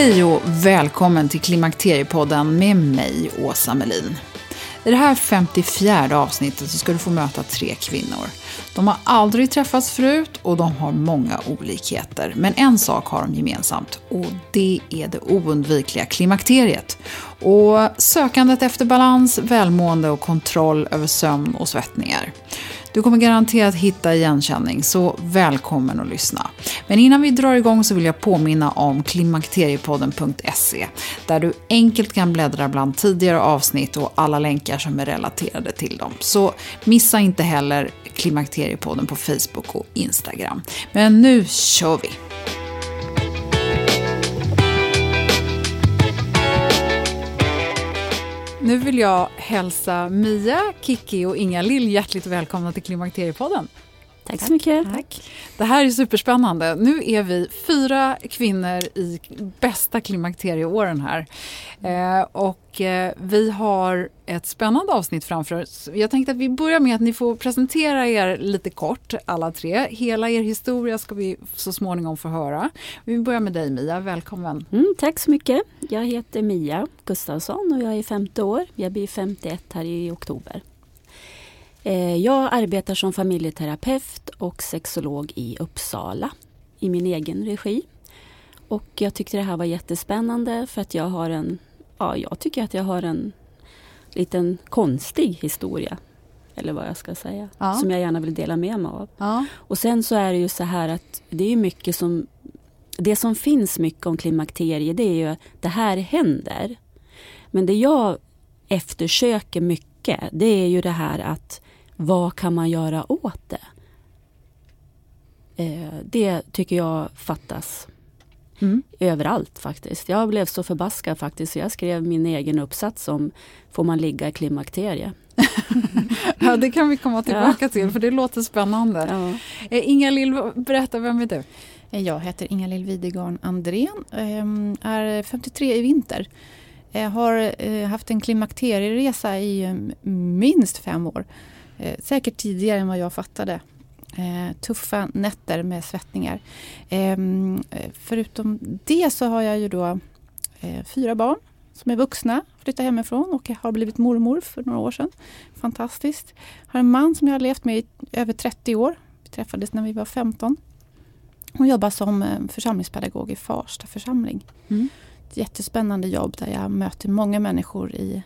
Hej och välkommen till Klimakteriepodden med mig, Åsa Melin. I det här 54 avsnittet så ska du få möta tre kvinnor. De har aldrig träffats förut och de har många olikheter. Men en sak har de gemensamt och det är det oundvikliga klimakteriet. Och sökandet efter balans, välmående och kontroll över sömn och svettningar. Du kommer garanterat hitta igenkänning, så välkommen att lyssna. Men innan vi drar igång så vill jag påminna om klimakteriepodden.se där du enkelt kan bläddra bland tidigare avsnitt och alla länkar som är relaterade till dem. Så missa inte heller Klimakteriepodden på Facebook och Instagram. Men nu kör vi! Nu vill jag hälsa Mia, Kiki och Inga-Lill hjärtligt välkomna till Klimakteriepodden. Tack så mycket. Tack. Det här är superspännande. Nu är vi fyra kvinnor i bästa klimakterieåren här. Eh, och eh, vi har ett spännande avsnitt framför oss. Jag tänkte att vi börjar med att ni får presentera er lite kort alla tre. Hela er historia ska vi så småningom få höra. Vi börjar med dig Mia, välkommen. Mm, tack så mycket. Jag heter Mia Gustafsson och jag är 50 år. Jag blir 51 här i oktober. Eh, jag arbetar som familjeterapeut och sexolog i Uppsala i min egen regi. Och jag tyckte det här var jättespännande för att jag har en, ja jag tycker att jag har en liten konstig historia. Eller vad jag ska säga. Ja. Som jag gärna vill dela med mig av. Ja. Och sen så är det ju så här att det är mycket som det som finns mycket om klimakteriet det är ju att det här händer. Men det jag eftersöker mycket det är ju det här att vad kan man göra åt det? Eh, det tycker jag fattas mm. överallt faktiskt. Jag blev så förbaskad faktiskt så jag skrev min egen uppsats om Får man ligga i klimakterie? ja, det kan vi komma tillbaka ja. till för det låter spännande. Ja. Eh, Inga-Lill, berätta, vem är du? Jag heter Inga-Lill Widegarn Andrén, ehm, är 53 i vinter. Jag har eh, haft en klimakterieresa i mm, minst fem år. Eh, säkert tidigare än vad jag fattade. Eh, tuffa nätter med svettningar. Eh, förutom det så har jag ju då eh, fyra barn som är vuxna, flyttat hemifrån och har blivit mormor för några år sedan. Fantastiskt. Har en man som jag har levt med i över 30 år. Vi träffades när vi var 15. Hon jobbar som eh, församlingspedagog i Farsta församling. Mm. Ett jättespännande jobb där jag möter många människor i,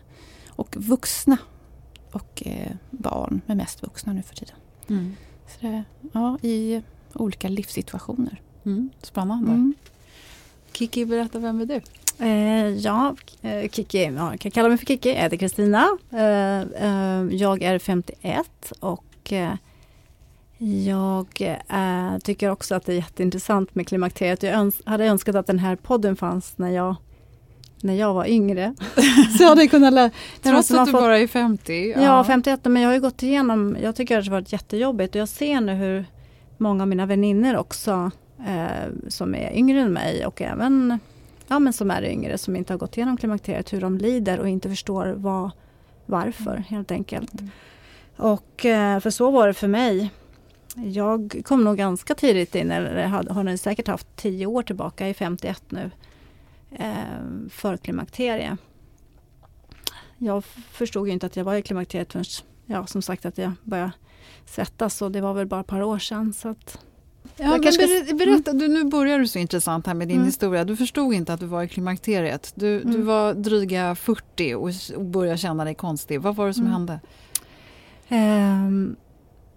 och vuxna och eh, barn, men mest vuxna nu för tiden. Mm. Så det, ja, I olika livssituationer. Mm. Spännande. Mm. Kiki, berätta, vem är du? Eh, ja, eh, Kiki, ja, jag kan kalla mig för Kiki. Jag heter Kristina. Eh, eh jag är 51 och eh, Jag tycker också att det är jätteintressant med klimakteriet. Jag öns hade önskat att den här podden fanns när jag, när jag var yngre. så hade jag kunnat lära Trots att du fått, bara är 50? Ja. ja, 51 men jag har ju gått igenom, jag tycker att det har varit jättejobbigt och jag ser nu hur många av mina vänner också eh, som är yngre än mig och även ja, men som är yngre som inte har gått igenom klimakteriet, hur de lider och inte förstår vad, varför helt enkelt. Mm. Och eh, för så var det för mig. Jag kom nog ganska tidigt in, eller har ni säkert haft tio år tillbaka, jag är 51 nu, eh, för klimakterie. Jag förstod inte att jag var i klimakteriet förrän, ja som sagt att jag började svettas och det var väl bara ett par år sedan. Så att Ja, men ber, berätta, mm. du, nu börjar du så intressant här med din mm. historia. Du förstod inte att du var i klimakteriet. Du, mm. du var dryga 40 och, och började känna dig konstig. Vad var det som mm. hände? Um,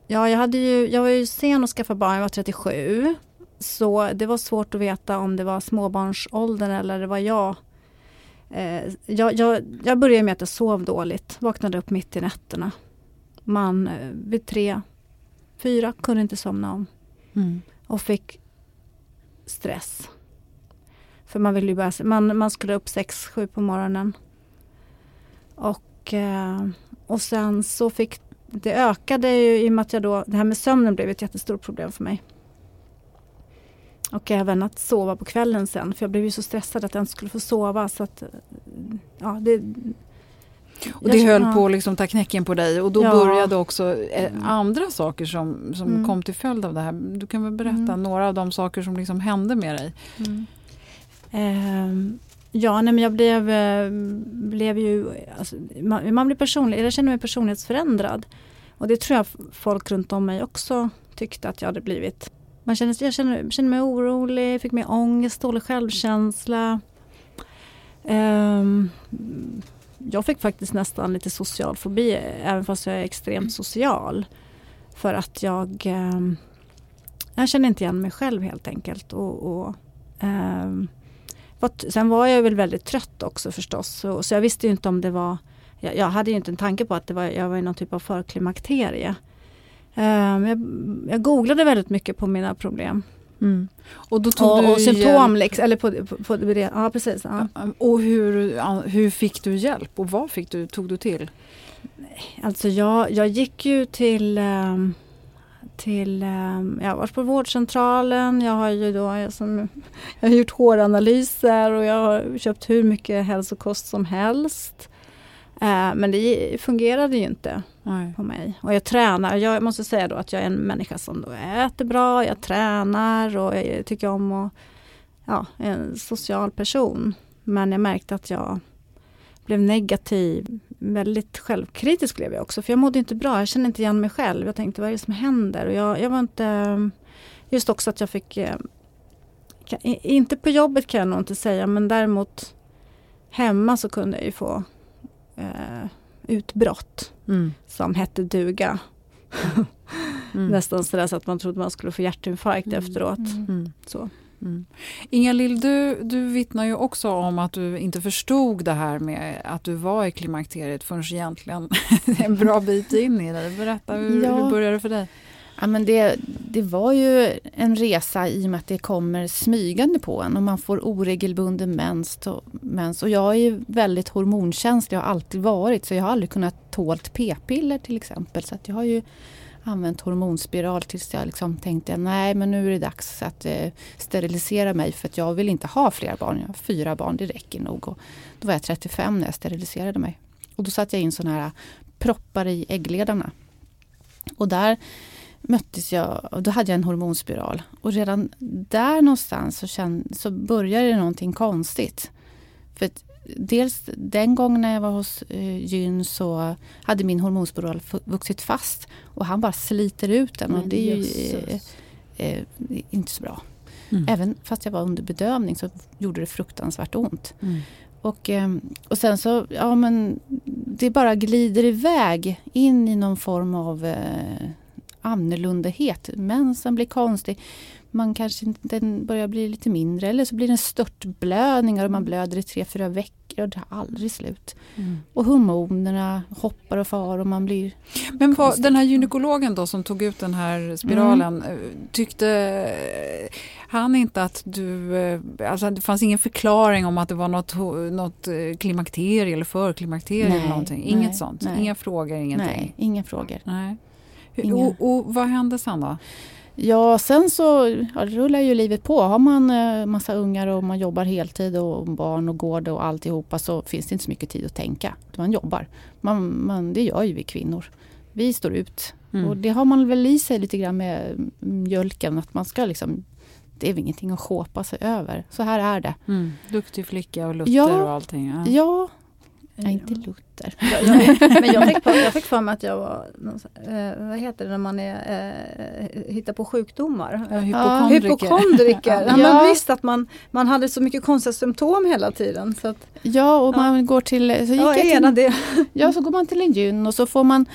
ja, jag, hade ju, jag var ju sen att skaffa barn, jag var 37. Så det var svårt att veta om det var småbarnsåldern eller det var jag. Uh, jag, jag, jag började med att jag sov dåligt, vaknade upp mitt i nätterna. Man uh, vid tre, fyra kunde inte somna om. Mm. Och fick stress. För man ville ju börja, man, man skulle upp sex sju på morgonen. Och, eh, och sen så fick det ökade ju i och med att jag då, det här med sömnen blev ett jättestort problem för mig. Och även att sova på kvällen sen för jag blev ju så stressad att jag inte skulle få sova så att ja, det, och det höll på att liksom ta knäcken på dig och då ja. började också eh, mm. andra saker som, som mm. kom till följd av det här. Du kan väl berätta mm. några av de saker som liksom hände med dig? Um, ja, nej, men jag blev, eh, blev ju, alltså, man, man, blir personlig, jag känner mig personlighetsförändrad. Och det tror jag folk runt om mig också tyckte att jag hade blivit. Man känner, jag kände, känner mig orolig, fick mer ångest, dålig självkänsla. Um, jag fick faktiskt nästan lite social fobi även fast jag är extremt social. För att jag, um, jag känner inte igen mig själv helt enkelt. Och, och um, sen var jag väl väldigt trött också förstås. Så, så jag visste ju inte om det var, jag, jag, hade ju inte en tanke på att det var, jag var i någon typ av förklimakterie. Eh, jag, jag googlade väldigt mycket på mina problem. Mm. Och, då tog och, du och symptom, liksom, eller på, på, på, det, ja precis. Ja. Och hur, hur fick du hjälp och vad fick du, tog du till? Alltså jag, jag gick ju till, um, till um, jag har varit på vårdcentralen, jag har ju då jag, som, jag har gjort håranalyser och jag har köpt hur mycket hälsokost som helst. Men det fungerade ju inte. Nej. på mig. Och jag tränar. Jag måste säga då att jag är en människa som då äter bra, jag tränar och jag tycker om att ja, en social person. Men jag märkte att jag blev negativ. Väldigt självkritisk blev jag också för jag mådde inte bra. Jag kände inte igen mig själv. Jag tänkte vad är det som händer? Och jag, jag var inte... Just också att jag fick... Eh, inte på jobbet kan jag nog inte säga men däremot hemma så kunde jag ju få eh, utbrott mm. som hette duga. mm. Nästan sådär så att man trodde man skulle få hjärtinfarkt mm. efteråt. Mm. Mm. Så. Mm. Inga-Lill, du, du vittnar ju också om att du inte förstod det här med att du var i klimakteriet förrän egentligen en bra bit in i det. Berätta, hur, ja. hur började det för dig? Ja, men det, det var ju en resa i och med att det kommer smygande på en och man får oregelbunden mens. Och, mens. och jag är ju väldigt hormonkänslig, har alltid varit, så jag har aldrig kunnat tålt p-piller till exempel. Så att jag har ju använt hormonspiral tills jag liksom tänkte nej men nu är det dags att eh, sterilisera mig för att jag vill inte ha fler barn. Jag har fyra barn, det räcker nog. Och då var jag 35 när jag steriliserade mig. Och då satte jag in sådana här proppar i äggledarna. Och där möttes jag och då hade jag en hormonspiral. Och redan där någonstans så, kände, så började det någonting konstigt. För dels den gången när jag var hos eh, gyn så hade min hormonspiral vuxit fast och han bara sliter ut den och det är ju eh, eh, inte så bra. Mm. Även fast jag var under bedövning så gjorde det fruktansvärt ont. Mm. Och, ehm, och sen så, ja men det bara glider iväg in i någon form av eh, annorlundahet. Mensen blir konstig. Man kanske inte, den börjar bli lite mindre eller så blir det störtblödningar och man blöder i tre, fyra veckor och det tar aldrig slut. Mm. Och hormonerna hoppar och far och man blir... Men vad, den här gynekologen då som tog ut den här spiralen, Mm. eh, tyckte han inte att du... eh, Alltså det fanns ingen förklaring om att det var något, något eh, klimakterie eller förklimakterie eller någonting? Inget nej, sånt? nej. Inga frågor, ingenting? Nej, inga frågor. Nej. Inga. Och, och vad hände sen då? Ja, sen så ja, rullar ju livet på. Har man eh, massa ungar och man jobbar heltid och barn och gård och alltihopa så finns det inte så mycket tid att tänka. Man jobbar. Man, man, det gör ju vi kvinnor. Vi står ut. Mm. Och det har man väl i sig lite grann med mjölken. Att man ska liksom, det är väl ingenting att sjåpa sig över. Så här är det. Mm. Duktig flicka och Luther Ja. och allting. Ja. Ja, nej, inte Luther. Jag, jag, men jag fick, för, jag fick för mig att jag var, eh, vad heter det när man är, eh, hittar på sjukdomar? Ja, Ja, hypokondriker. Hypokondriker. Ja. Ja. Man visste att man, man hade så mycket konstiga symptom hela tiden. Så att, Ja, och man går till... Så gick ja, jag ena till det. Ja, så går man till en gyn och så får man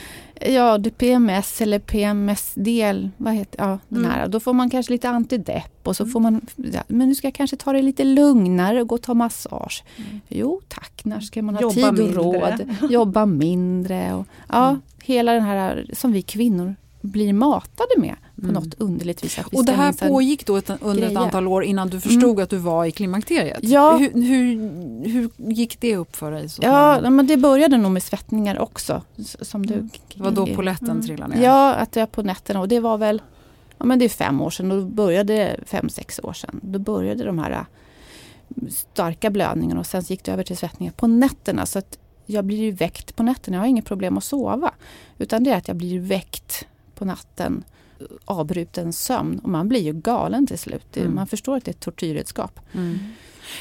ja, det PMS eller PMS-del, vad heter ja, den Mm. här. Då får man kanske lite antidepp och så får man, ja, men nu ska jag kanske ta det lite lugnare och gå och ta massage. Jo tack, när ska man ha Jobba tid och mindre. råd? Jobba mindre. Och, ja, hela den här som vi kvinnor blir matade med på Mm. något underligt vis. Och det här pågick då ett, under ett greja. antal år innan du förstod att du var i klimakteriet? Ja. Hur, hur, hur gick det upp för dig? Ja, småningom? men det började nog med svettningar också. Som du Det var då polletten trillade ner? Ja, att jag på nätterna och det var väl ja, men det är fem år sedan och då började fem, sex år sedan. Då började de här äh, starka blödningarna och sen gick det över till svettningar på nätterna. Så att jag blir ju väckt på nätterna. Jag har inget problem att sova. Utan det är att jag blir väckt på natten avbruten sömn och man blir ju galen till slut. Mm. Man förstår att det är ett tortyrredskap. Mm.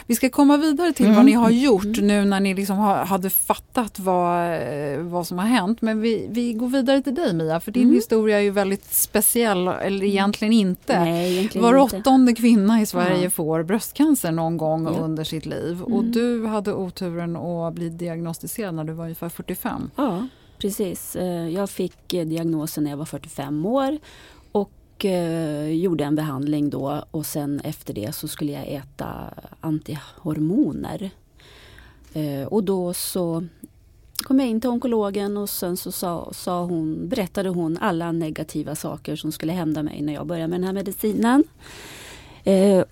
Vi ska komma vidare till Mm. vad ni har gjort nu när ni liksom har, hade fattat vad, vad som har hänt. Men vi, vi går vidare till dig Mia, för din Mm. historia är ju väldigt speciell, eller egentligen inte. Nej, egentligen Var inte. åttonde kvinna i Sverige Ja. får bröstcancer någon gång Ja. under sitt liv. Och Mm. du hade oturen att bli diagnostiserad när du var ungefär 45. Ja, precis. Eh, jag fick eh, diagnosen när jag var 45 år och eh, gjorde en behandling då och sen efter det så skulle jag äta antihormoner. Och då så kom jag in till onkologen och sen så sa, sa hon, berättade hon alla negativa saker som skulle hända mig när jag började med den här medicinen. Eh,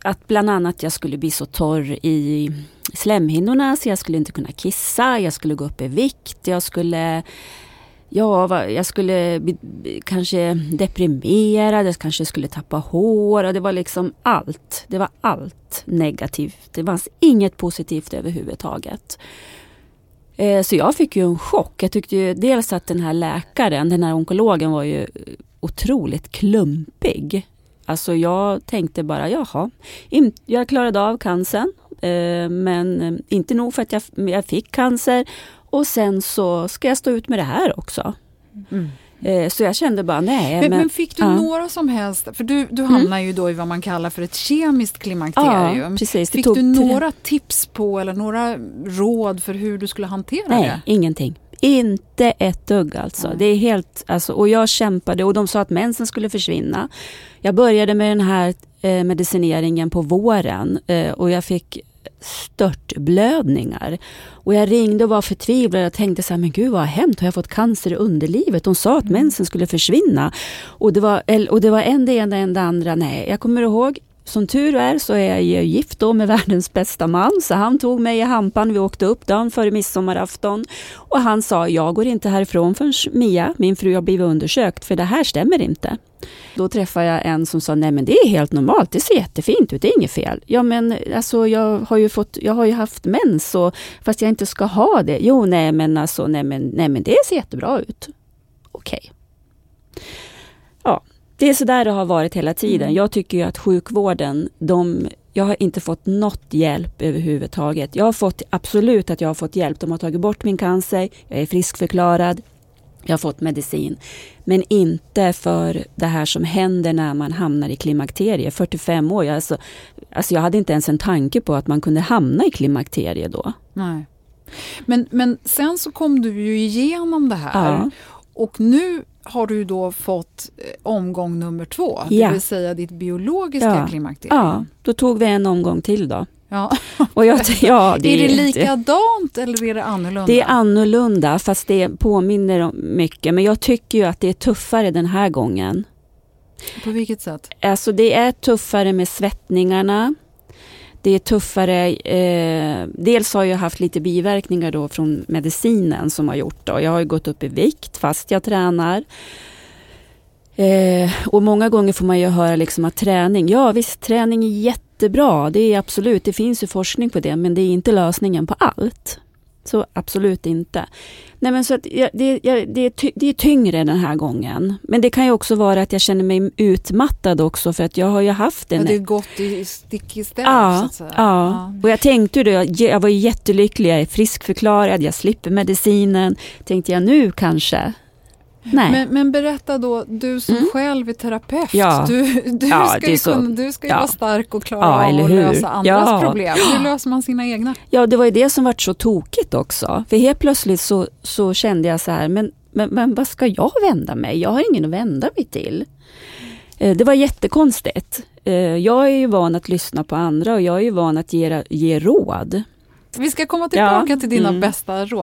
att bland annat jag skulle bli så torr i slemhinnorna så jag skulle inte kunna kissa, jag skulle gå upp i vikt, jag skulle Ja, jag skulle bli, kanske deprimerad, jag kanske skulle tappa hår och det var liksom allt. Det var allt negativt. Det fanns inget positivt överhuvudtaget. Eh, så jag fick ju en chock. Jag tyckte ju dels att den här läkaren, den här onkologen var ju otroligt klumpig. Alltså jag tänkte bara, jaha, jag klarade av cancern. eh, Men eh, inte nog för att jag, jag fick cancer. Och sen så ska jag stå ut med det här också. Eh, Så jag kände bara, nej Men, men... men fick du ja. några som helst, för du, du hamnar ju då i vad man kallar för ett kemiskt klimakterium. Ja, precis. Fick du några tips på eller några råd för hur du skulle hantera Nej, det? ingenting. Inte ett dugg alltså. Det är helt, alltså. Och jag kämpade och de sa att mensen skulle försvinna. Jag började med den här eh, medicineringen på våren eh, och jag fick störtblödningar. Och jag ringde och var förtvivlad och tänkte så här, men gud vad har hänt? Har jag fått cancer i underlivet? De sa att mensen skulle försvinna. Och det var, och det var en det ena, en det andra. Nej, jag kommer ihåg som tur är så är jag gift då med världens bästa man. Så han tog mig i hampan. Vi åkte upp dagen före midsommarafton. Och han sa, jag går inte härifrån förrän Mia, min fru, har blivit undersökt. För det här stämmer inte. Då träffade jag en som sa, nej men det är helt normalt. Det ser jättefint ut, det är inget fel. Ja men alltså jag har ju, fått, jag har ju haft mens och, fast jag inte ska ha det. Jo nej men alltså, nej men, nej, men det ser jättebra ut. Okej. Okay det är så där det har varit hela tiden. Jag tycker ju att sjukvården, de, jag har inte fått något hjälp överhuvudtaget. Jag har fått, absolut att jag har fått hjälp. De har tagit bort min cancer, jag är friskförklarad, jag har fått medicin. Men inte för det här som händer när man hamnar i klimakterie. 45 år, jag, alltså, alltså jag hade inte ens en tanke på att man kunde hamna i klimakterie då. Nej. Men, men sen så kom du ju igenom det här. Ja. Och nu har du då fått eh, omgång nummer två, Ja. det vill säga ditt biologiska Ja. klimakterium. Ja, då tog vi en omgång till då. Ja. Och jag, ja, är det är- likadant eller är det annorlunda? Det är annorlunda fast det påminner om mycket. Men jag tycker ju att det är tuffare den här gången. På vilket sätt? Alltså det är tuffare med svettningarna. Det är tuffare. Eh, dels har jag haft lite biverkningar då från medicinen som har gjort. det. Jag har ju gått upp i vikt fast jag tränar. Eh, och många gånger får man ju höra liksom att träning, ja visst träning är jättebra. Det är absolut, det finns ju forskning på det men det är inte lösningen på allt. Så absolut inte. Nej, men så att jag, det, jag, det, är ty, det är tyngre den här gången. Men det kan ju också vara att jag känner mig utmattad också för att jag har ju haft Ja, en... det är gått i stick i stäv Ja, säga. ja. och jag tänkte ju då, jag, jag var jättelycklig, jag är friskförklarad, jag slipper medicinen. Tänkte jag nu kanske? Nej. Men, men berätta då, du som Mm. själv är terapeut, Ja. du, du Ja, ska ju, kunna, du ska ju ja. vara stark och klara Ja, av att hur? lösa andras problem. Hur löser man sina egna? Ja, det var ju det som var så tokigt också. För helt plötsligt så, så kände jag så här, men, men, men vad ska jag vända mig? Jag har ingen att vända mig till. Eh, Det var jättekonstigt. Eh, Jag är ju van att lyssna på andra och jag är ju van att ge, ge råd. Vi ska komma tillbaka till dina Mm. bästa råd.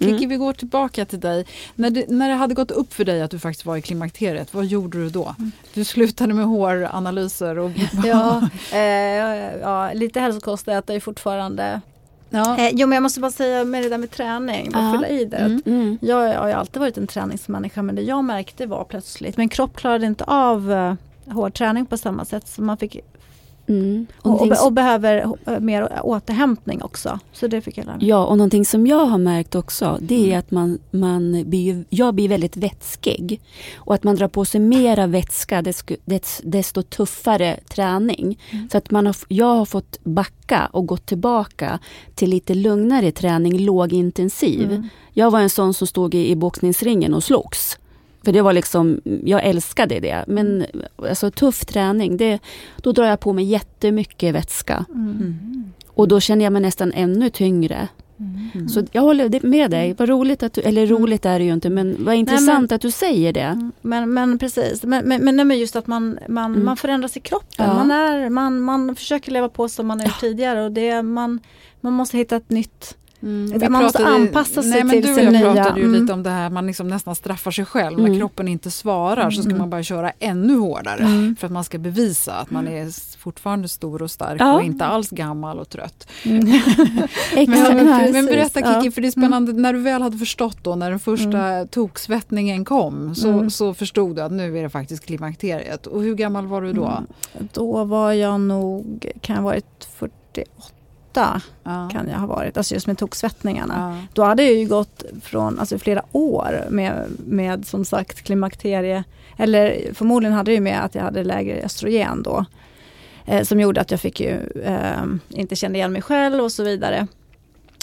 Mm. vi går tillbaka till dig. När det, när det hade gått upp för dig att du faktiskt var i klimakteriet, vad gjorde du då? Du slutade med håranalyser och... Ja, eh, ja, lite hälsokost äter jag fortfarande. Ja. Eh, jo men jag måste bara säga med det där med träning, bara fylla i det. Mm. Mm. Jag har ju alltid varit en träningsmänniska men det jag märkte var plötsligt, min kropp klarade inte av eh, hård träning på samma sätt så man fick Mm. och, och, och behöver eh, mer återhämtning också. Så det fick jag lära mig. Ja, och någonting som jag har märkt också, det är att man, man blir, jag blir väldigt vätskig. Och att man drar på sig mera vätska, desto, desto, tuffare träning. Så att man har, jag har fått backa och gått tillbaka till lite lugnare träning, lågintensiv. Jag var en sån som stod i, i boxningsringen och slogs. För det var liksom, jag älskade det. Men alltså tuff träning, det, då drar jag på mig jättemycket vätska. Och då känner jag mig nästan ännu tyngre. Så jag håller med dig. Vad roligt att du, eller roligt är det ju inte, men vad intressant att du säger det. Mm. Men, men precis, men, men, men, nej, men just att man, man, Mm. man förändras i kroppen. Ja. Man, är, man, man försöker leva på som man är tidigare och det, man, man måste hitta ett nytt Mm. man måste anpassa sig nej, men till du och jag nya... pratade ju mm. lite om det här, man liksom nästan straffar sig själv. Mm. När kroppen inte svarar så ska Mm. man bara köra ännu hårdare. Mm. För att man ska bevisa att man är fortfarande stor och stark Ja. och inte alls gammal och trött. Mm. Men, men, berätta Kiki, Ja. Mm. för det är spännande, när du väl hade förstått då när den första toksvettningen kom så, Mm. så förstod du att nu är det faktiskt klimakteriet. Och hur gammal var du då? Mm. Då var jag nog, kan ha varit 48 Ja. kan jag ha varit, alltså just med toksvettningarna. Ja. Då hade jag ju gått från alltså flera år med, med som sagt klimakterie, eller förmodligen hade det ju med att jag hade lägre östrogen då. Eh, som gjorde att jag fick ju eh, inte känna igen mig själv och så vidare.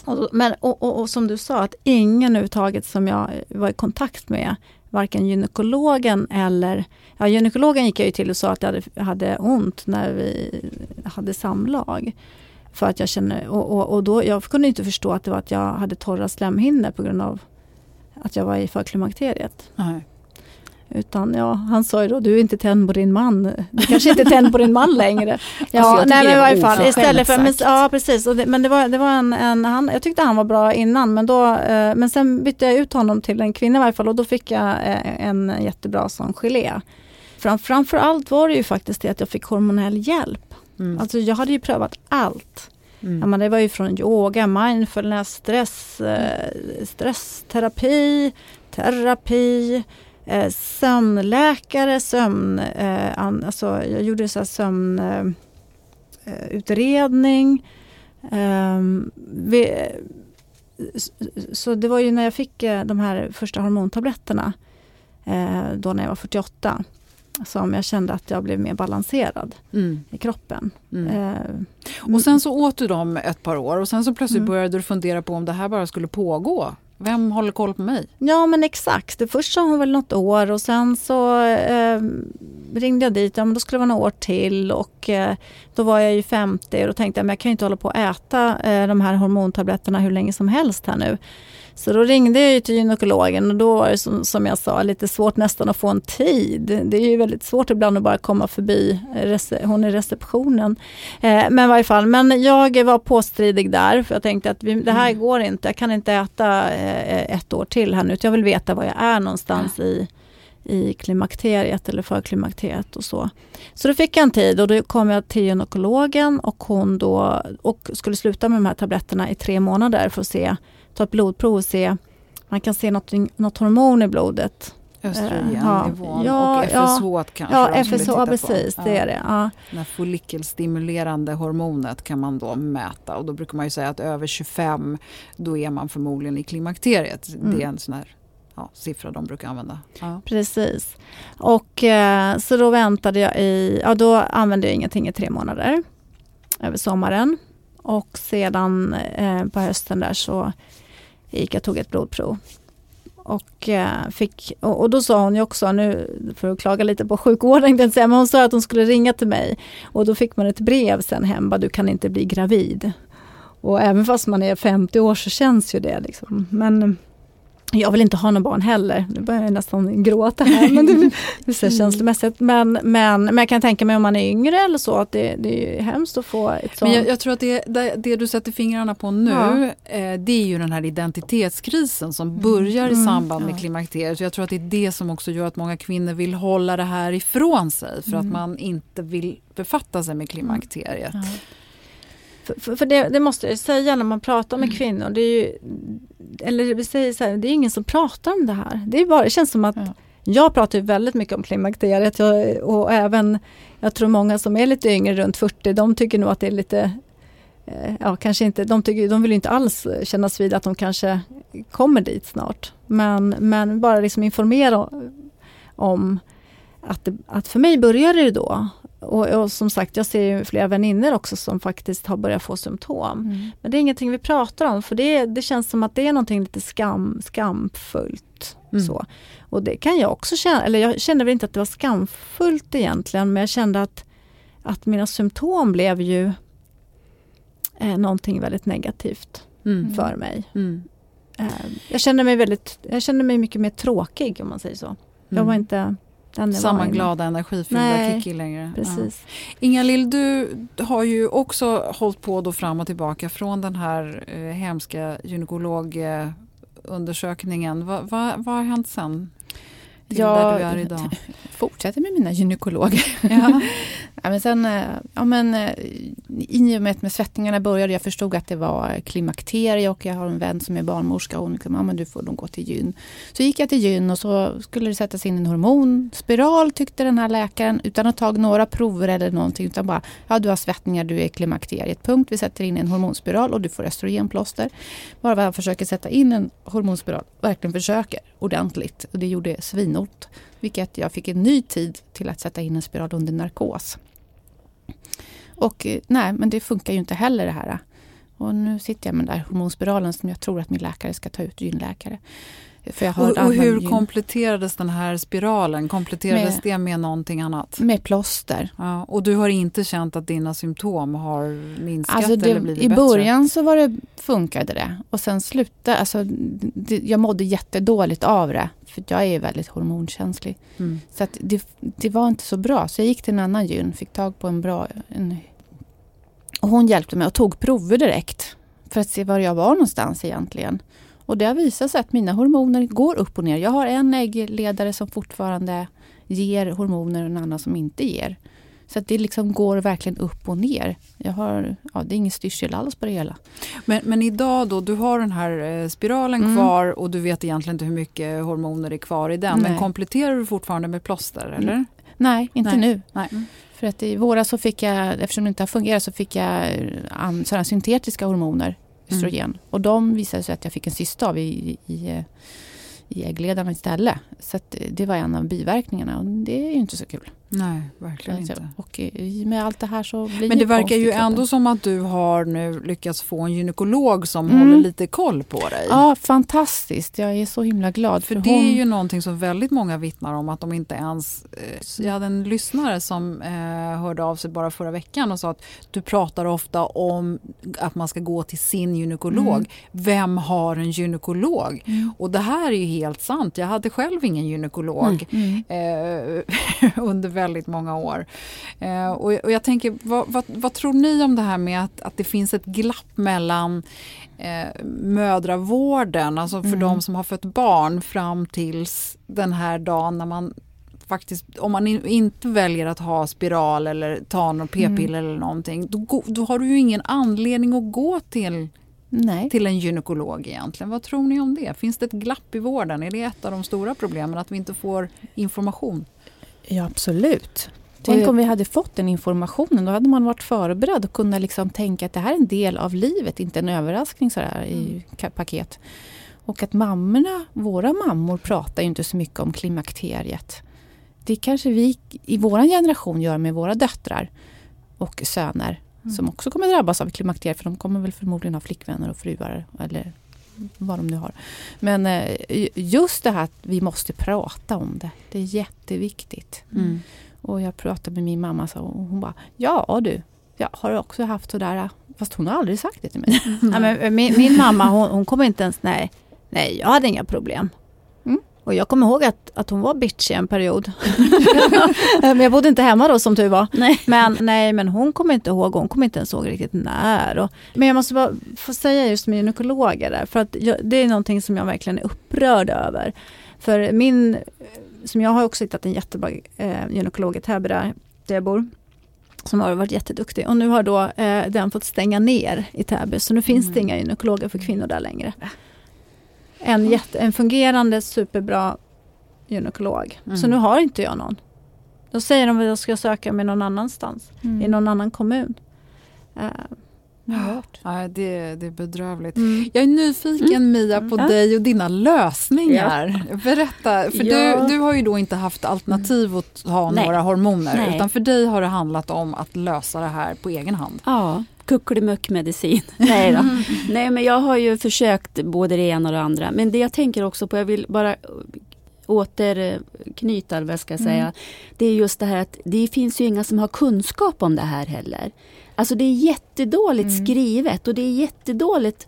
Och, men, och, och, och som du sa, att ingen överhuvudtaget som jag var i kontakt med, varken gynekologen eller, ja gynekologen gick jag ju till och sa att jag hade, hade ont när vi hade samlag. För att jag känner, och, och, och då, jag kunde inte förstå att det var att jag hade torra slemhinnor på grund av att jag var i förklimakteriet. Nej. Utan ja, han sa ju då, du är inte tänd på din man. Du kanske inte är tänd på din man längre. Ja, jag tycker nej men i var varje fall istället för, men, ja precis. Och det, men det var, det var en, en han, jag tyckte han var bra innan men då, eh, men sen bytte jag ut honom till en kvinna i varje fall och då fick jag eh, en jättebra sån gelé. Fram, framför allt var det ju faktiskt det att jag fick hormonell hjälp. Mm. Alltså jag hade ju prövat allt. Mm. Ja, men det var ju från yoga, mindfulness, stress, eh, stressterapi, terapi, eh, sömnläkare, sömn, eh, an, alltså jag gjorde så här sömn, eh, eh, utredning. Ehm, vi, så det var ju när jag fick eh, de här första hormontabletterna, då när jag var 48, som jag kände att jag blev mer balanserad Mm. i kroppen. Mm. Eh, Och sen så åt du dem ett par år och sen så plötsligt Mm. började du fundera på om det här bara skulle pågå. Vem håller koll på mig? Ja men exakt, det först sa hon väl något år och sen så eh, ringde jag dit, ja men då skulle det vara några år till och eh, då var jag ju 50 och då tänkte jag men jag kan ju inte hålla på att äta eh, de här hormontabletterna hur länge som helst här nu. Så då ringde jag ju till gynekologen och då var det som, som jag sa lite svårt nästan att få en tid. Det är ju väldigt svårt ibland att bara komma förbi, hon i receptionen. Eh, men i varje fall, men jag var påstridig där för jag tänkte att vi, det här går inte, jag kan inte äta eh, ett år till här nu. Jag vill veta var jag är någonstans i, i klimakteriet eller förklimakteriet och så. Så då fick jag en tid och då kom jag till gynekologen och hon då och skulle sluta med de här tabletterna i tre månader för att se, ta ett blodprov och se, man kan se något, något hormon i blodet. Östrogennivån Ja, och ja. FSH kanske Ja, de skulle FSH, titta på. precis, det är det. Ja. Det follikelstimulerande hormonet kan man då mäta och då brukar man ju säga att över 25 då är man förmodligen i klimakteriet. Mm. Det är en sån här ja, siffra de brukar använda. Ja. Precis. Och eh, så då väntade jag i, ja då använde jag ingenting i tre månader över sommaren. Och sedan eh, på hösten där så gick och tog ett blodprov. Och, eh, fick, och, då sa hon ju också, nu för att klaga lite på sjukvården, men hon sa att hon skulle ringa till mig. Och då fick man ett brev sen hem, bara, du kan inte bli gravid. Och även fast man är 50 år så känns ju det. Liksom. Men jag vill inte ha någon barn heller. Nu börjar jag nästan gråta här. Men det, det är känslomässigt. Men, men, men jag kan tänka mig om man är yngre eller så att det, det är hemskt att få ett sånt. Men jag, jag tror att det, det, det du sätter fingrarna på nu Ja. eh, det är ju den här identitetskrisen som börjar i Mm, samband med ja. klimakteriet. Jag tror att det är det som också gör att många kvinnor vill hålla det här ifrån sig för Mm. att man inte vill befatta sig med klimakteriet. Ja. För, för, det, det måste jag säga när man pratar med kvinnor. Det är ju, eller vi säger så här, det är ingen som pratar om det här. Det, är bara, det känns som att Ja. jag pratar ju väldigt mycket om klimakteriet jag, och även jag tror många som är lite yngre, runt 40, de tycker nog att det är lite eh, Ja, kanske inte, de, tycker, de vill inte alls kännas vid att de kanske kommer dit snart. Men, men bara liksom informera om att, det, att för mig började det då. Och, och som sagt, jag ser ju flera vänner också som faktiskt har börjat få symptom. Mm. Men det är ingenting vi pratar om för det, det känns som att det är någonting lite skam, skamfullt. Mm. Så. Och det kan jag också känna, eller jag kände väl inte att det var skamfullt egentligen men jag kände att, att mina symptom blev ju eh, någonting väldigt negativt Mm. för mig. Mm. Eh, jag kände mig väldigt, jag kände mig mycket mer tråkig om man säger så. Jag Mm. var inte, den det samma glada energifyllda Kikki längre. Precis. Ja. Inga-Lill, du har ju också hållit på då fram och tillbaka från den här eh, hemska gynekologundersökningen. Va, va, vad har hänt sen? Till där du är idag? fortsätter med mina gynekologer. Ja. ja, men sen, eh, ja, men, eh, I och med att med svettningarna började, jag förstod att det var klimakterie och jag har en vän som är barnmorska och hon liksom, ja, men du får nog gå till gyn. Så gick jag till gyn och så skulle det sättas in en hormonspiral tyckte den här läkaren utan att ta några prover eller någonting utan bara, ja du har svettningar, du är klimakteriet, punkt. Vi sätter in en hormonspiral och du får östrogenplåster. Bara han försöker sätta in en hormonspiral, verkligen försöker ordentligt och det gjorde svinont. Vilket jag fick en ny tid till att sätta in en spiral under narkos. Och eh, nej, men det funkar ju inte heller det här. Och nu sitter jag med den där hormonspiralen som jag tror att min läkare ska ta ut, gynläkare. För jag har Och, och hur gyn- kompletterades den här spiralen? Kompletterades Med- det med någonting annat? Med plåster. Ja, och du har inte känt att dina symptom har minskat Alltså eller det, blivit I bättre? början så var det, funkade det och sen slutade, alltså, det, jag mådde jättedåligt av det. För jag är väldigt hormonkänslig. Mm. Så det, det var inte så bra. Så jag gick till en annan gyn, fick tag på en bra... En, och hon hjälpte mig och tog prover direkt. För att se var jag var någonstans egentligen. Och det har visat sig att mina hormoner går upp och ner. Jag har en äggledare som fortfarande ger hormoner och en annan som inte ger. Så det liksom går verkligen upp och ner. Jag har, ja, det är ingen styrsel alls på det hela. Men, men idag då, du har den här eh, spiralen Mm. kvar och du vet egentligen inte hur mycket hormoner är kvar i den. Men Nej. kompletterar du fortfarande med plåster eller? Mm. Nej, inte Nej. nu. Nej. För att i våras så fick jag, eftersom det inte har fungerat, så fick jag eh, sådana syntetiska hormoner, östrogen. Och de visade sig att jag fick en cysta av i, i, i, eh, äggledarna istället. Så eh, det var en av biverkningarna och det är ju inte så kul. Nej, verkligen Alltså, inte. Och med allt det här så blir Men det verkar ju ändå som att du har nu lyckats få en gynekolog som Mm. håller lite koll på dig. Ja, fantastiskt. Jag är så himla glad. För För, det hon... är ju någonting som väldigt många vittnar om att de inte ens... Eh, jag hade en lyssnare som eh, hörde av sig bara förra veckan och sa att du pratar ofta om att man ska gå till sin gynekolog. Mm. Vem har en gynekolog? Och det här är ju helt sant. Jag hade själv ingen gynekolog Mm. eh, under väldigt många år. Eh, och, och jag tänker, vad, vad, vad tror ni om det här med att, att det finns ett glapp mellan eh, mödravården, alltså för Mm. de som har fött barn fram tills den här dagen när man faktiskt, om man in, inte väljer att ha spiral eller ta någon p-piller Mm. eller någonting, då, då har du ju ingen anledning att gå till, Nej. till en gynekolog egentligen. Vad tror ni om det? Finns det ett glapp i vården? Är det ett av de stora problemen, att vi inte får information? Ja, absolut. Tänk om vi hade fått den informationen. Då hade man varit förberedd och kunnat liksom tänka att det här är en del av livet, inte en överraskning så här i ka- paket. Och att mammorna, våra mammor pratar ju inte så mycket om klimakteriet. Det kanske vi i vår generation gör med våra döttrar och söner som också kommer drabbas av klimakteriet för de kommer väl förmodligen ha flickvänner och fruar eller vad de nu har. Men eh, just det här att vi måste prata om det, det är jätteviktigt. Mm. Och jag pratade med min mamma så, och hon bara, ja du, jag har också haft sådär, fast hon har aldrig sagt det till mig. Ja, men eh, min, min mamma hon, hon kommer inte ens, nej, nej jag hade inga problem. Mm. Och jag kommer ihåg att, att hon var bitch i en period. men jag bodde inte hemma då som tur var. Nej. Men, nej, men hon kommer inte ihåg, hon kommer inte ens ihåg riktigt när. Och, men jag måste bara få säga just med gynekologer där, för att jag, det är någonting som jag verkligen är upprörd över. För min, som jag har också hittat en jättebra eh, gynekolog i Täby där, jag bor som har varit jätteduktig och nu har då eh, den fått stänga ner i Täby så nu finns det inga gynekologer för kvinnor där längre. En, jätte, en fungerande superbra gynekolog. Så Mm. nu har inte jag någon. Då säger de att jag ska söka mig någon annanstans, Mm. i någon annan kommun. Eh, Ja, det, det är bedrövligt. mm. Jag är nyfiken Mia på Ja. dig och dina lösningar. Berätta, för Ja. du, du har ju då inte haft alternativ att ha Nej. några hormoner Nej. utan för dig har det handlat om att lösa det här på egen hand. Ja, kuckelimuck-medicin. Nej då. Nej, men jag har ju försökt både det ena och det andra. Men det jag tänker också på, jag vill bara återknyta, eller vad jag ska säga. Det är just det här att det finns ju inga som har kunskap om det här heller. Alltså det är jättedåligt skrivet och det är jättedåligt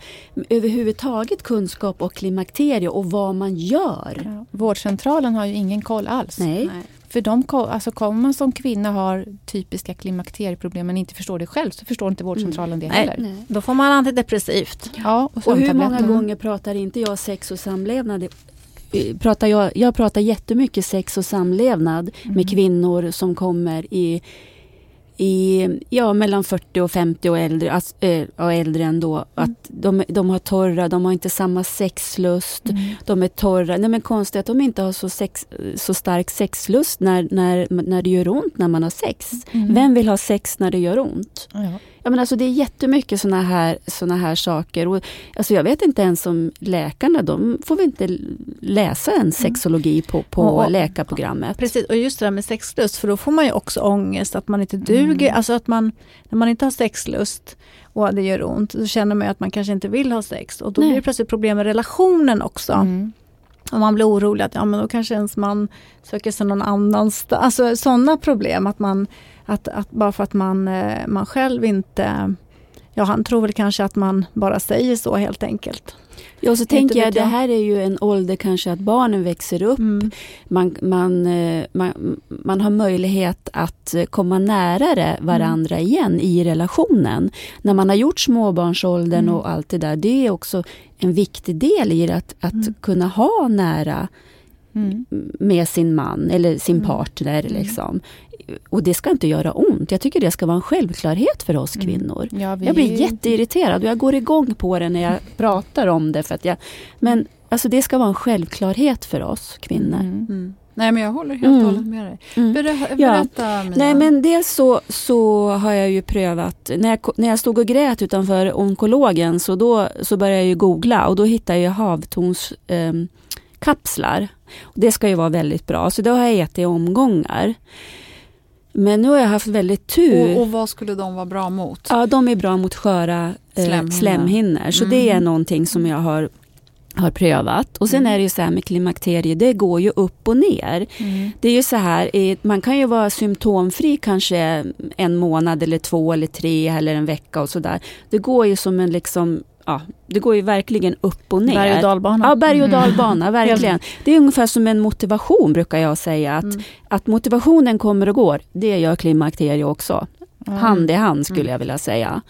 överhuvudtaget kunskap och klimakterie och vad man gör. Ja. Vårdcentralen har ju ingen koll alls. Nej. För de, alltså kommer man som kvinna har typiska klimakterieproblem men inte förstår det själv så förstår inte vårdcentralen det heller. Nej, då får man antidepressivt. Ja, och Och hur många gånger pratar inte jag sex och samlevnad? Eh, Pratar jag, jag pratar jättemycket sex och samlevnad med kvinnor som kommer i, i ja, mellan 40 och 50 och äldre, alltså, eh, och äldre ändå. Att de, de har torra, de har inte samma sexlust. De är torra. Nej men konstigt att de inte har så, sex, så stark sexlust när, när, när det gör ont när man har sex. Vem vill ha sex när det gör ont? Ja. Ja, men alltså det är jättemycket såna här, såna här saker. Och, alltså jag vet inte ens om läkarna, de får väl inte läsa en sexologi på, på Och- och- läkarprogrammet. Precis, och just det där med sexlust, för då får man ju också ångest att man inte duger. Alltså att man, när man inte har sexlust och det gör ont, så känner man ju att man kanske inte vill ha sex. Och då Nej. blir det plötsligt problem med relationen också. Mm. Och man blir orolig att ja, men då kanske ens man söker sig någon annanstans. Alltså sådana problem att man, att, att bara för att man, eh, man själv inte Ja, han tror väl kanske att man bara säger så helt enkelt. Ja, så tänker jag, det här är ju en ålder kanske att barnen växer upp. Mm. Man, man, eh, man, man har möjlighet att eh, komma närare varandra igen i relationen. När man har gjort småbarnsåldern Mm. och allt det där. Det är också en viktig del i det, att, att Mm. kunna ha nära Mm. med sin man eller sin Mm. partner. Liksom. Och det ska inte göra ont. Jag tycker det ska vara en självklarhet för oss kvinnor. Ja, vi Jag blir jätteirriterad och jag går igång på det när jag pratar om det. För att jag, men alltså det ska vara en självklarhet för oss kvinnor. Mm. Nej men jag håller helt Mm. och hållet med dig. Mm. Berä, Ja. berätta Mia. Nej men dels så, så har jag ju prövat, när jag, när jag stod och grät utanför onkologen så då så började jag ju googla och då hittade jag havtons ehm, kapslar. Och det ska ju vara väldigt bra, så då har jag ätit i omgångar. Men nu har jag haft väldigt tur. och, och vad skulle de vara bra mot? Ja, de är bra mot sköra eh, Slemhinnor. slemhinnor. Så Mm. det är någonting som jag har, har prövat. Och sen Mm. är det ju så här med klimakterier, det går ju upp och ner. Mm. Det är ju så här, man kan ju vara symptomfri kanske en månad eller två eller tre eller en vecka och sådär. Det går ju som en liksom, ja, det går ju verkligen upp och ner. Berg och dalbana. Ja, berg och Mm. dalbana, verkligen. Det är ungefär som en motivation brukar jag säga. Att, Mm. att motivationen kommer och går, det gör klimakterier också. Ja. Hand i hand skulle Mm. jag vilja säga.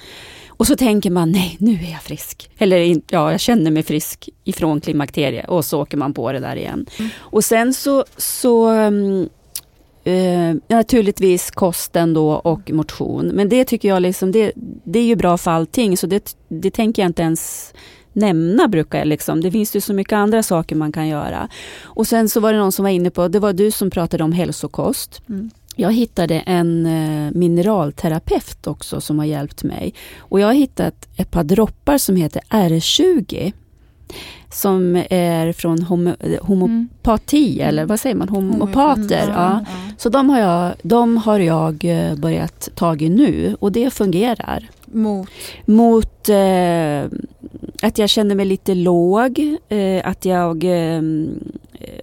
Och så tänker man, nej nu är jag frisk. Eller ja, jag känner mig frisk ifrån klimakteriet. Och så åker man på det där igen. Mm. Och sen så, så eh, naturligtvis kosten då och motion. Men det tycker jag liksom, det, det är ju bra för allting. Så det, det tänker jag inte ens nämna brukar jag liksom. Det finns ju så mycket andra saker man kan göra. Och sen så var det någon som var inne på, det var du som pratade om hälsokost. Mm. Jag hittade en eh, mineralterapeut också som har hjälpt mig. Och jag har hittat ett par droppar som heter R20. Som är från homo, homopati, eller vad säger man? Homopater. Mm. Ja. Så de har, jag, de har jag eh, börjat tag i nu och det fungerar. Mot? Mot eh, att jag känner mig lite låg, eh, att jag eh,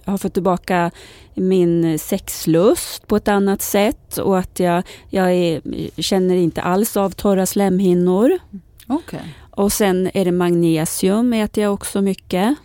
har fått tillbaka min sexlust på ett annat sätt och att jag, jag är, känner inte alls av torra slemhinnor. Okej. Och sen är det magnesium äter jag också mycket.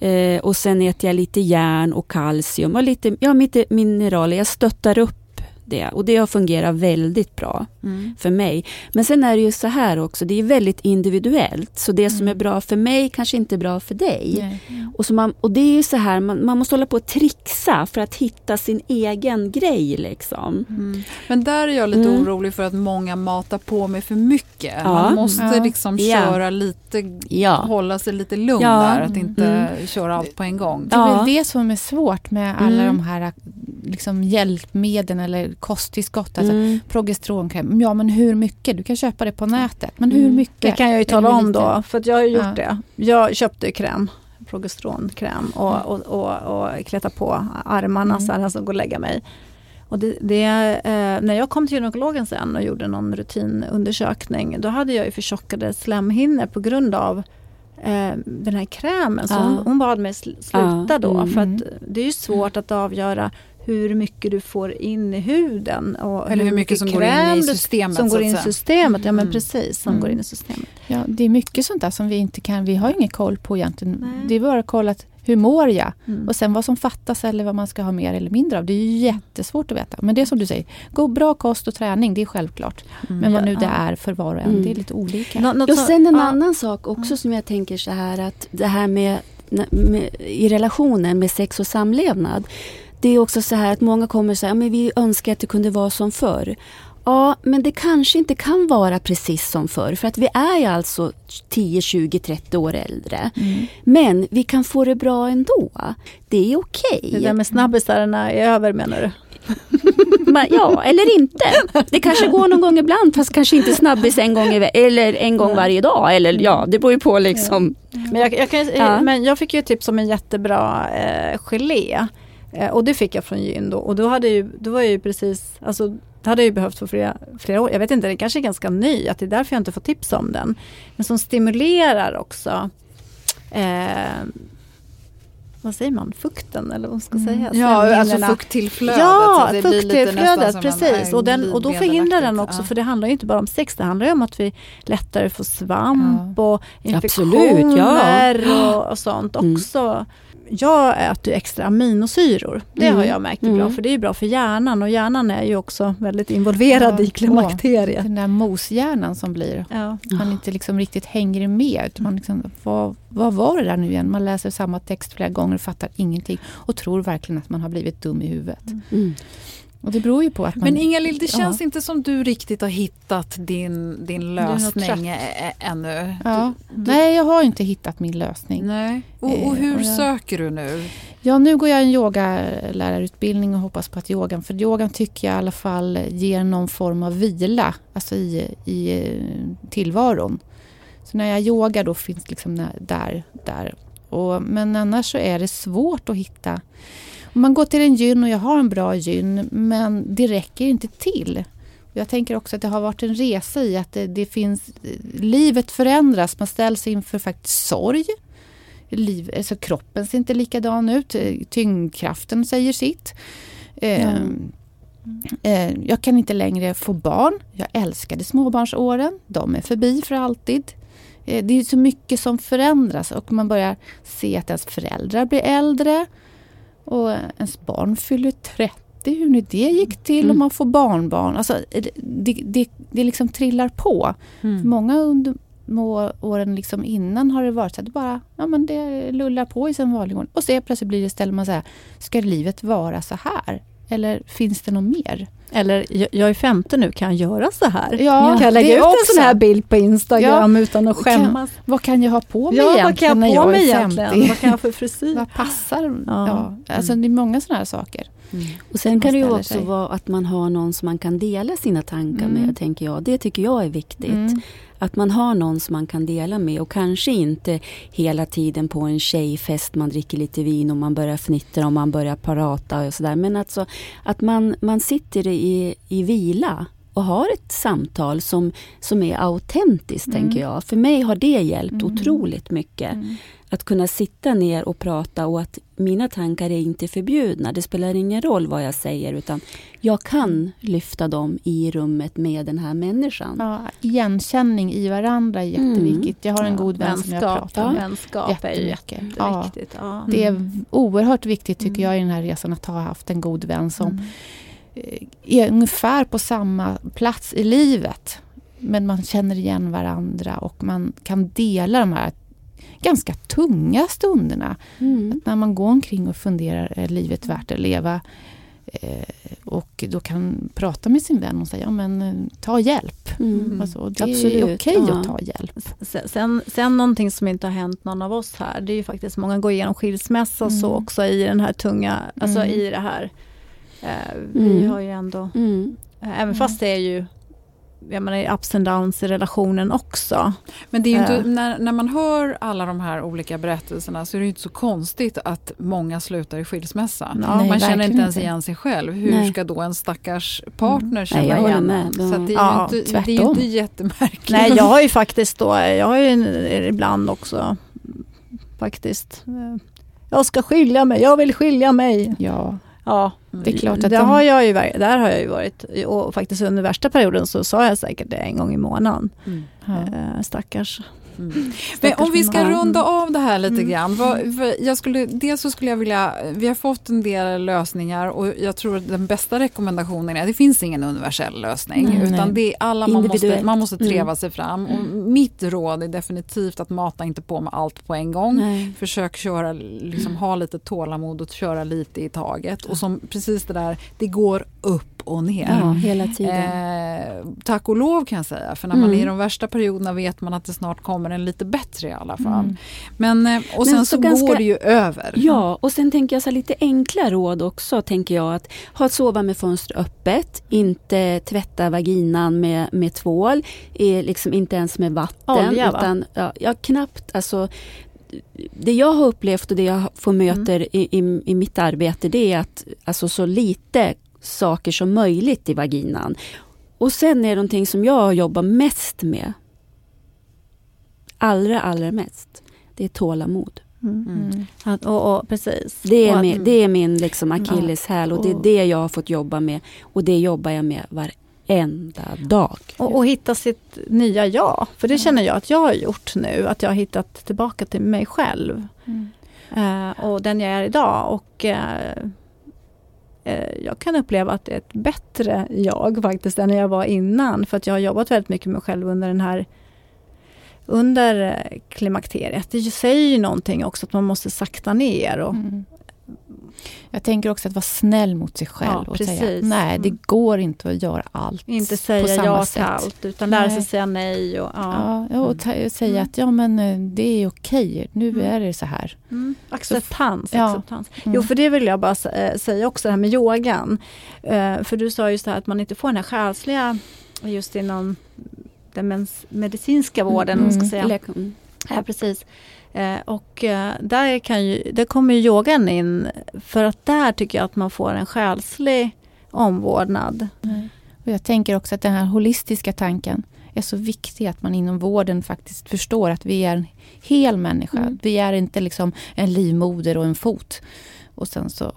Eh, och sen äter jag lite järn och kalcium och lite, ja, lite mineraler. Jag stöttar upp det och det har fungerat väldigt bra Mm. för mig. Men sen är det ju så här också, det är väldigt individuellt. Så det som är bra för mig kanske inte är bra för dig. Nej. Och, så man, och det är ju så här, man, man måste hålla på och trixa för att hitta sin egen grej liksom. Mm. Men där är jag lite Mm. orolig för att många matar på med för mycket. Ja. Man måste Ja. liksom Ja. köra lite, Ja. hålla sig lite lugn Ja. där. Att inte Mm. köra allt på en gång. Det är Ja. väl det som är svårt med alla Mm. de här liksom, hjälpmedlen eller kosttillskott. Alltså, Mm. Progesteronkräm, ja men hur mycket? Du kan köpa det på nätet. Men hur Mm. mycket? Det kan jag ju tala om då, för jag har ju gjort Ja. det. Jag köpte kräm, progesteronkräm och, och, och, och klättra på armarna Mm. så här, alltså gå och lägga mig. Och det, det, eh, när jag kom till gynekologen sen och gjorde någon rutinundersökning, då hade jag ju förtjockade slemhinnor på grund av eh, den här krämen. Så Ja. hon, hon bad mig sl- sluta Ja, då, mm. för att det är ju svårt att avgöra hur mycket du får in i huden. Och Eller hur mycket som går in i systemet, Som så går in i systemet, ja men Mm. precis, som Mm. går in i systemet. Ja, det är mycket sånt där som vi inte kan, vi har ingen koll på egentligen. Nej. Det är bara att kolla att Hur mår jag? Mm. Och sen vad som fattas eller vad man ska ha mer eller mindre av. Det är ju jättesvårt att veta. Men det är som du säger, gå bra kost och träning, det är självklart. Men vad nu det är för var och en, Mm. det är lite olika. Nå- något Och så- sen en ja. annan sak också som jag tänker så här att det här med, med i relationen med sex och samlevnad. Det är också så här att många kommer säga, men vi önskar att det kunde vara som förr. Ja, men det kanske inte kan vara precis som förr. För att vi är ju alltså 10, 20, 30 år äldre. Mm. Men vi kan få det bra ändå. Det är okej. Det där med snabbisarna är över menar du? Ja, eller inte. Det kanske går någon gång ibland fast kanske inte snabbis en gång, eller en gång varje dag. Eller ja, det beror ju på liksom. Men jag, jag, kan, Ja. men jag fick ju tips om en jättebra eh, gelé. Eh, och det fick jag från gyn då. Och då hade ju, då var jag ju precis, alltså det hade jag ju behövt för flera, flera år. Jag vet inte, den kanske är ganska ny. Att det är därför jag inte får tips om den. Men som stimulerar också eh, vad säger man, fukten eller vad man ska säga? Ja, alltså fukttillflödet. Ja, så det blir lite fukttillflödet, precis. Och, den, och då förhindrar den också, Ja. för det handlar ju inte bara om sex, det handlar ju om att vi lättare får svamp och Absolut, infektioner ja. och, och sånt Mm. Jag äter extra aminosyror. Det har Mm. jag märkt är bra, Mm. för det är bra för hjärnan och hjärnan är ju också väldigt involverad Ja, i klimakteriet. Den där moshjärnan som blir. Ja. Man inte liksom riktigt hänger med. Utan man liksom, vad, vad var det där nu igen? Man läser samma text flera gånger och fattar ingenting. Och tror verkligen att man har blivit dum i huvudet. Mm. Och det beror ju på att man... Men Inga-Lill, det Ja. känns inte som du riktigt har hittat din, din lösning ännu. Ja. Nej, jag har inte hittat min lösning. Nej. Och, och Eh, hur och jag- söker du nu? Ja, nu går jag en yogalärarutbildning och hoppas på att yogan, för yogan tycker jag i alla fall ger någon form av vila, alltså i, i eh, tillvaron. Så när jag yogar då finns liksom där, där. Och, men annars så är det svårt att hitta. Om man går till en gyn och jag har en bra gyn, men det räcker inte till. Jag tänker också att det har varit en resa i att det, det finns, livet förändras, man ställs inför faktiskt sorg liv, alltså kroppen ser inte likadan ut. Tyngdkraften säger sitt. Eh, eh, jag kan inte längre få barn. Jag älskade småbarnsåren. De är förbi för alltid. Eh, det är så mycket som förändras och man börjar se att ens föräldrar blir äldre. Och ens barn fyller 30. Hur nu det gick till och man får barnbarn. Alltså, det, det, det, liksom trillar på. För många under åren liksom innan har det varit så att det bara ja, men det lullar på i sin vanlig ordning. Och så plötsligt blir det istället man säger, ska livet vara så här? Eller finns det något mer? Eller jag, är 50 nu, kan jag göra så här? Ja, kan jag lägga ut också. en sån här bild på Instagram utan att skämmas? Kan, vad kan jag ha på mig ja, egentligen vad kan jag när på jag mig är egentligen? 50? Vad kan jag ha för frisyr? Vad passar? Ja. Ja. Alltså det är många sådana här saker. Och sen kan det ju också sig. vara att man har någon som man kan dela sina tankar Mm. med, tänker jag. Det tycker jag är viktigt. Mm. Att man har någon som man kan dela med och kanske inte hela tiden på en tjejfest man dricker lite vin och man börjar fnittra och man börjar prata och sådär. Men alltså att man, man sitter i, i vila och har ett samtal som, som är autentiskt, Mm. tänker jag. För mig har det hjälpt otroligt mycket. Mm. Att kunna sitta ner och prata och att mina tankar är inte förbjudna. Det spelar ingen roll vad jag säger utan jag kan lyfta dem i rummet med den här människan. Ja, igenkänning i varandra är jätteviktigt. Jag har en Ja, god vän som jag vänskap, pratar med. Vänskap är. Ja. jätteviktigt. Ja. Det är oerhört viktigt tycker jag i den här resan att ha haft en god vän som eh, är ungefär på samma plats i livet. Men man känner igen varandra och man kan dela de här ganska tunga stunderna. Mm. Att när man går omkring och funderar, är livet värt att leva? Eh, och då kan prata med sin vän och säga, ja men eh, ta hjälp. Mm. Alltså, det är Absolut, okej ja. att ta hjälp. Sen, sen, någonting som inte har hänt någon av oss här, det är ju faktiskt många går igenom skilsmässa och så Mm. också i den här tunga, alltså Mm. i det här. Eh, vi Mm. har ju ändå, Mm. eh, även fast det är ju jag menar, ups and downs i relationen också. Men det är ju inte, Eh. när, när man hör alla de här olika berättelserna så är det ju inte så konstigt att många slutar i skilsmässa. Ja, Nej, man känner inte ens igen sig själv. Hur Nej. ska då en stackars partner känna Nej, igen med. Så att det är ju Ja, inte, det är inte jättemärkligt. Nej, jag har ju faktiskt då, jag har ju ibland också faktiskt, eh, jag ska skilja mig, jag vill skilja mig. Ja, Ja, det är klart att det de- har jag ju, där har jag ju varit och faktiskt under värsta perioden så sa jag säkert det en gång i månaden. Mm. ja. Eh, stackars. Mm. Men om vi ska runda av det här lite mm. grann. Vad, jag skulle, dels så skulle jag vilja, vi har fått en del lösningar och jag tror att den bästa rekommendationen är, det finns ingen universell lösning. Nej, utan nej. det är alla, man måste, man måste treva mm. sig fram. Och mitt råd är definitivt att mata inte på med allt på en gång. Nej. Försök köra, liksom, ha lite tålamod och köra lite i taget. Och som precis det där, det går upp och ner. Ja, hela tiden. Eh, tack och lov kan jag säga, för när man mm. är i de värsta perioderna vet man att det snart kommer en lite bättre i alla fall. Mm. Men, eh, och sen Men så, så ganska, går det ju över. Ja, och sen tänker jag så lite enkla råd också, tänker jag att ha att sova med fönster öppet, inte tvätta vaginan med, med tvål, liksom inte ens med vatten. Olja, utan, ja, ja, knappt, alltså det jag har upplevt och det jag får möter mm. i, i, i, mitt arbete det är att alltså, så lite saker som möjligt i vaginan. Och sen är det någonting som jag jobbar mest med. Allra, allra mest. Det är tålamod. Mm. Mm. Att, och, och, precis. Det är, min, det är min liksom akilleshäl och det är det jag har fått jobba med. Och det jobbar jag med varenda dag. Och, och hitta sitt nya jag. För det känner jag att jag har gjort nu. Att jag har hittat tillbaka till mig själv. Mm. Uh, och den jag är idag. Och uh, Eh, jag kan uppleva att det är ett bättre jag faktiskt än jag var innan. För att jag har jobbat väldigt mycket med mig själv under den här under eh, klimakteriet. Det säger ju någonting också att man måste sakta ner. Och, mm. Jag tänker också att vara snäll mot sig själv ja, och precis. säga nej, det mm. går inte att göra allt Inte säga ja till allt, utan lära sig säga nej. Och, ja. ja och ta, säga mm. att ja, men eh, det är okej, nu mm. är det så här. Mm. Acceptans. Så, acceptans. Mm. Jo, för det vill jag bara eh, säga också, det här med yogan. För du sa just det här att man inte får den här själsliga, just inom den medicinska vården, mm. ska säga. Ja, precis. Eh, och eh, där, kan ju, där kommer yogan in för att där tycker jag att man får en själslig omvårdnad. Mm. Och jag tänker också att den här holistiska tanken är så viktig att man inom vården faktiskt förstår att vi är en hel människa. Mm. Vi är inte liksom en livmoder och en fot. Och sen så,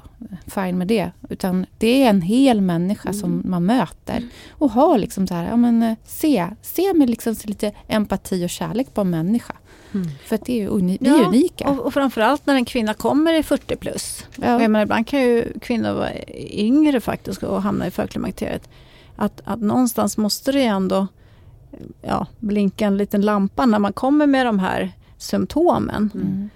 fine med det. Utan det är en hel människa mm. som man möter. Och har liksom så här, ja men eh, se, se med liksom lite empati och kärlek på en människa. Mm. För det är uni vi är ja, unika. Och, och framförallt när en kvinna kommer i 40 plus. Ja. Och menar, ibland kan ju kvinnor vara yngre faktiskt och hamna i förklimakteriet. Att, att någonstans måste det ändå ja, blinka en liten lampa när man kommer med de här symptomen. Mm.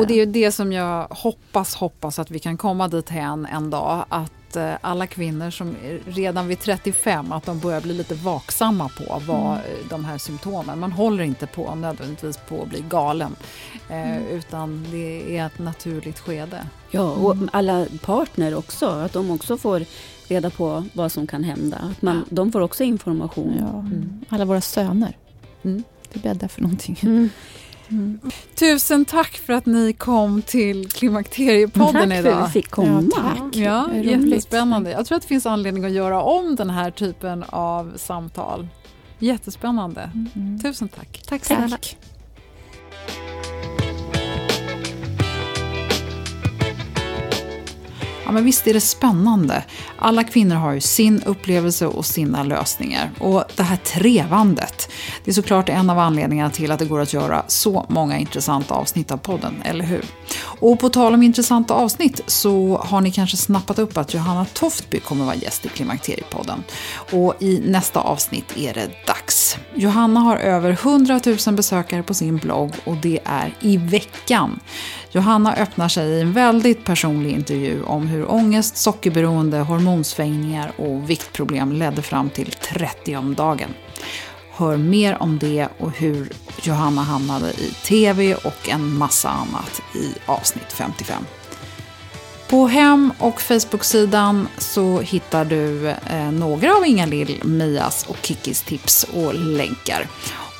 Och det är det som jag hoppas, hoppas att vi kan komma dit hän en dag. Att Eh, alla kvinnor som redan vid 35 att de börjar bli lite vaksamma på vad mm. de här symptomen. Man håller inte på nödvändigtvis på att bli galen eh, mm. utan det är ett naturligt skede. Ja, och mm. alla partner också, att de också får reda på vad som kan hända. Att man, de får också information. Ja. Mm. Alla våra söner. Mm. Det bäddar för någonting. Mm. Tusen tack för att ni kom till Klimakteriepodden idag. Tack för att vi fick komma. Ja, tack. ja jättespännande. Jag tror att det finns anledning att göra om den här typen av samtal. Jättespännande. Mm. Tusen tack. Tack snälla. Tack. Ja, men visst är det spännande. Alla kvinnor har ju sin upplevelse och sina lösningar. Och det här trevandet, det är såklart en av anledningarna till att det går att göra så många intressanta avsnitt av podden, eller hur? Och på tal om intressanta avsnitt så har ni kanske snappat upp att Johanna Toftby kommer vara gäst i Klimakteriepodden. Och i nästa avsnitt är det dags. Johanna har över 100 000 besökare på sin blogg och det är i veckan. Johanna öppnar sig i en väldigt personlig intervju om hur ångest, sockerberoende, hormonsvängningar och viktproblem ledde fram till 30 om dagen. Hör mer om det och hur Johanna hamnade i TV och en massa annat i avsnitt 55. På hem och Facebook-sidan så hittar du eh, några av Inga-Lill, Mias och Kikis tips och länkar.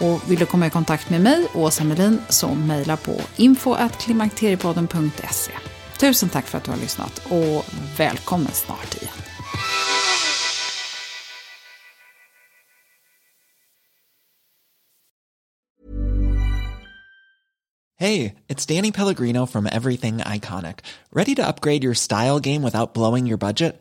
Och vill du komma i kontakt med mig, Åsa Melin, så mejla på info.klimakteriepodden.se. Tusen tack för att du har lyssnat och välkommen snart igen. Hey, it's Danny Pellegrino from Everything Iconic. Ready to upgrade your style game without blowing your budget?